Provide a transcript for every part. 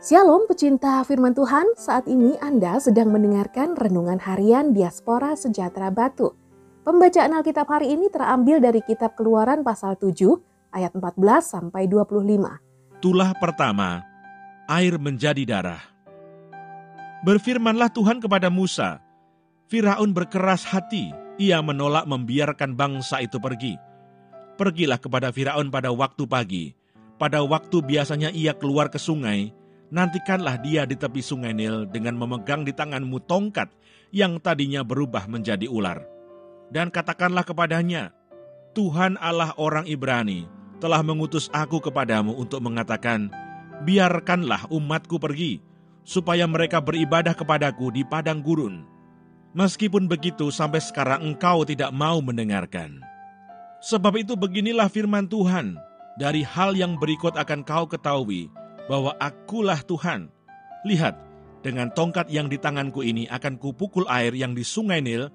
Shalom pecinta firman Tuhan, saat ini Anda sedang mendengarkan Renungan Harian Diaspora Sejahtera Batu. Pembacaan Alkitab hari ini terambil dari kitab Keluaran pasal 7 ayat 14 sampai 25. Tulah pertama, air menjadi darah. Berfirmanlah Tuhan kepada Musa, Firaun berkeras hati, ia menolak membiarkan bangsa itu pergi. Pergilah kepada Firaun pada waktu pagi, pada waktu biasanya ia keluar ke sungai, nantikanlah dia di tepi sungai Nil dengan memegang di tanganmu tongkat yang tadinya berubah menjadi ular. Dan katakanlah kepadanya, Tuhan Allah orang Ibrani telah mengutus aku kepadamu untuk mengatakan, biarkanlah umatku pergi, supaya mereka beribadah kepadaku di padang gurun. Meskipun begitu, sampai sekarang engkau tidak mau mendengarkan. Sebab itu beginilah firman Tuhan, dari hal yang berikut akan kau ketahui, bahwa akulah Tuhan. Lihat, dengan tongkat yang di tanganku ini akan kupukul air yang di sungai Nil,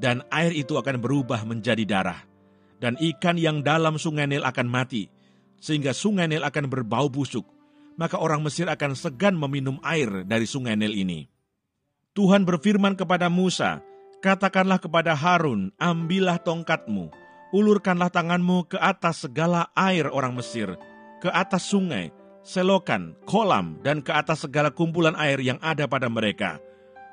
dan air itu akan berubah menjadi darah. Dan ikan yang dalam sungai Nil akan mati, sehingga sungai Nil akan berbau busuk. Maka orang Mesir akan segan meminum air dari sungai Nil ini. Tuhan berfirman kepada Musa, Katakanlah kepada Harun, ambillah tongkatmu, ulurkanlah tanganmu ke atas segala air orang Mesir, ke atas sungai, selokan, kolam, dan ke atas segala kumpulan air yang ada pada mereka,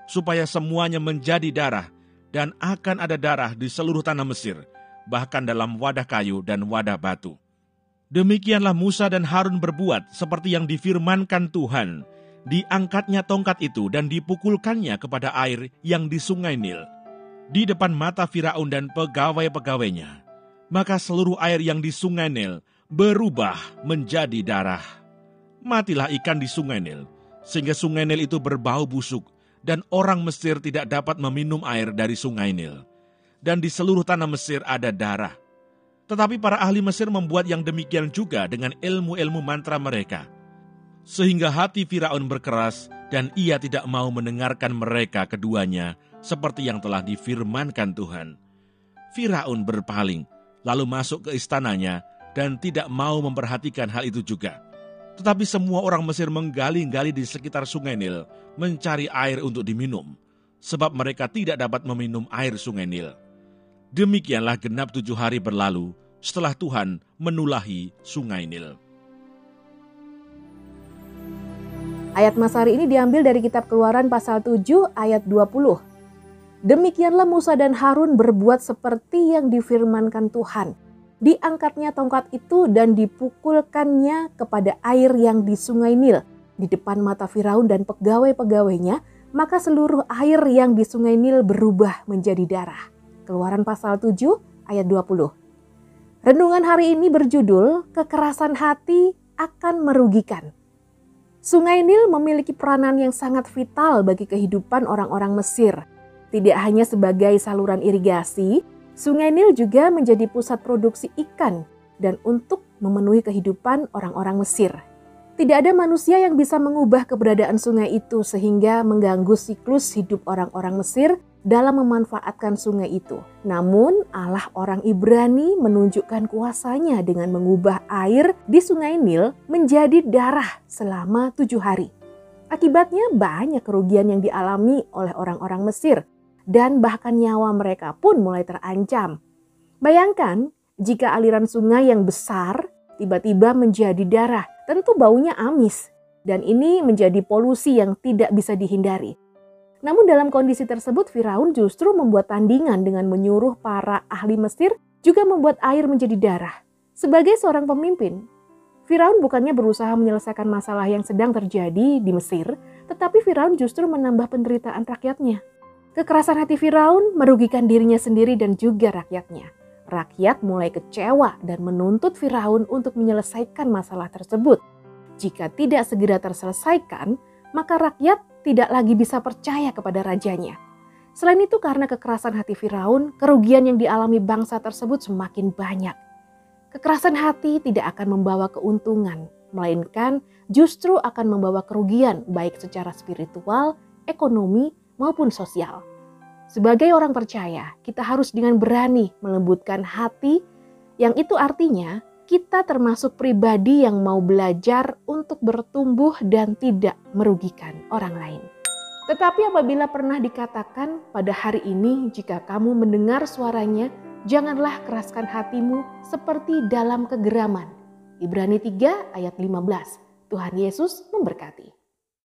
supaya semuanya menjadi darah, dan akan ada darah di seluruh tanah Mesir, bahkan dalam wadah kayu dan wadah batu. Demikianlah Musa dan Harun berbuat seperti yang difirmankan Tuhan. Diangkatnya tongkat itu dan dipukulkannya kepada air yang di sungai Nil, di depan mata Firaun dan pegawai-pegawainya. Maka seluruh air yang di sungai Nil berubah menjadi darah matilah ikan di sungai Nil, sehingga sungai Nil itu berbau busuk, dan orang Mesir tidak dapat meminum air dari sungai Nil. Dan di seluruh tanah Mesir ada darah. Tetapi para ahli Mesir membuat yang demikian juga dengan ilmu-ilmu mantra mereka. Sehingga hati Firaun berkeras dan ia tidak mau mendengarkan mereka keduanya seperti yang telah difirmankan Tuhan. Firaun berpaling, lalu masuk ke istananya dan tidak mau memperhatikan hal itu juga tetapi semua orang Mesir menggali-gali di sekitar sungai Nil, mencari air untuk diminum, sebab mereka tidak dapat meminum air sungai Nil. Demikianlah genap tujuh hari berlalu setelah Tuhan menulahi sungai Nil. Ayat Masari ini diambil dari kitab keluaran pasal 7 ayat 20. Demikianlah Musa dan Harun berbuat seperti yang difirmankan Tuhan diangkatnya tongkat itu dan dipukulkannya kepada air yang di sungai Nil di depan mata Firaun dan pegawai-pegawainya, maka seluruh air yang di sungai Nil berubah menjadi darah. Keluaran pasal 7 ayat 20. Renungan hari ini berjudul Kekerasan Hati akan Merugikan. Sungai Nil memiliki peranan yang sangat vital bagi kehidupan orang-orang Mesir. Tidak hanya sebagai saluran irigasi, Sungai Nil juga menjadi pusat produksi ikan dan untuk memenuhi kehidupan orang-orang Mesir. Tidak ada manusia yang bisa mengubah keberadaan sungai itu sehingga mengganggu siklus hidup orang-orang Mesir dalam memanfaatkan sungai itu. Namun Allah orang Ibrani menunjukkan kuasanya dengan mengubah air di sungai Nil menjadi darah selama tujuh hari. Akibatnya banyak kerugian yang dialami oleh orang-orang Mesir dan bahkan nyawa mereka pun mulai terancam. Bayangkan jika aliran sungai yang besar tiba-tiba menjadi darah, tentu baunya amis dan ini menjadi polusi yang tidak bisa dihindari. Namun dalam kondisi tersebut Firaun justru membuat tandingan dengan menyuruh para ahli Mesir juga membuat air menjadi darah. Sebagai seorang pemimpin, Firaun bukannya berusaha menyelesaikan masalah yang sedang terjadi di Mesir, tetapi Firaun justru menambah penderitaan rakyatnya. Kekerasan hati Firaun merugikan dirinya sendiri dan juga rakyatnya. Rakyat mulai kecewa dan menuntut Firaun untuk menyelesaikan masalah tersebut. Jika tidak segera terselesaikan, maka rakyat tidak lagi bisa percaya kepada rajanya. Selain itu karena kekerasan hati Firaun, kerugian yang dialami bangsa tersebut semakin banyak. Kekerasan hati tidak akan membawa keuntungan, melainkan justru akan membawa kerugian baik secara spiritual, ekonomi, maupun sosial. Sebagai orang percaya, kita harus dengan berani melembutkan hati, yang itu artinya kita termasuk pribadi yang mau belajar untuk bertumbuh dan tidak merugikan orang lain. Tetapi apabila pernah dikatakan pada hari ini jika kamu mendengar suaranya, janganlah keraskan hatimu seperti dalam kegeraman. Ibrani 3 ayat 15. Tuhan Yesus memberkati.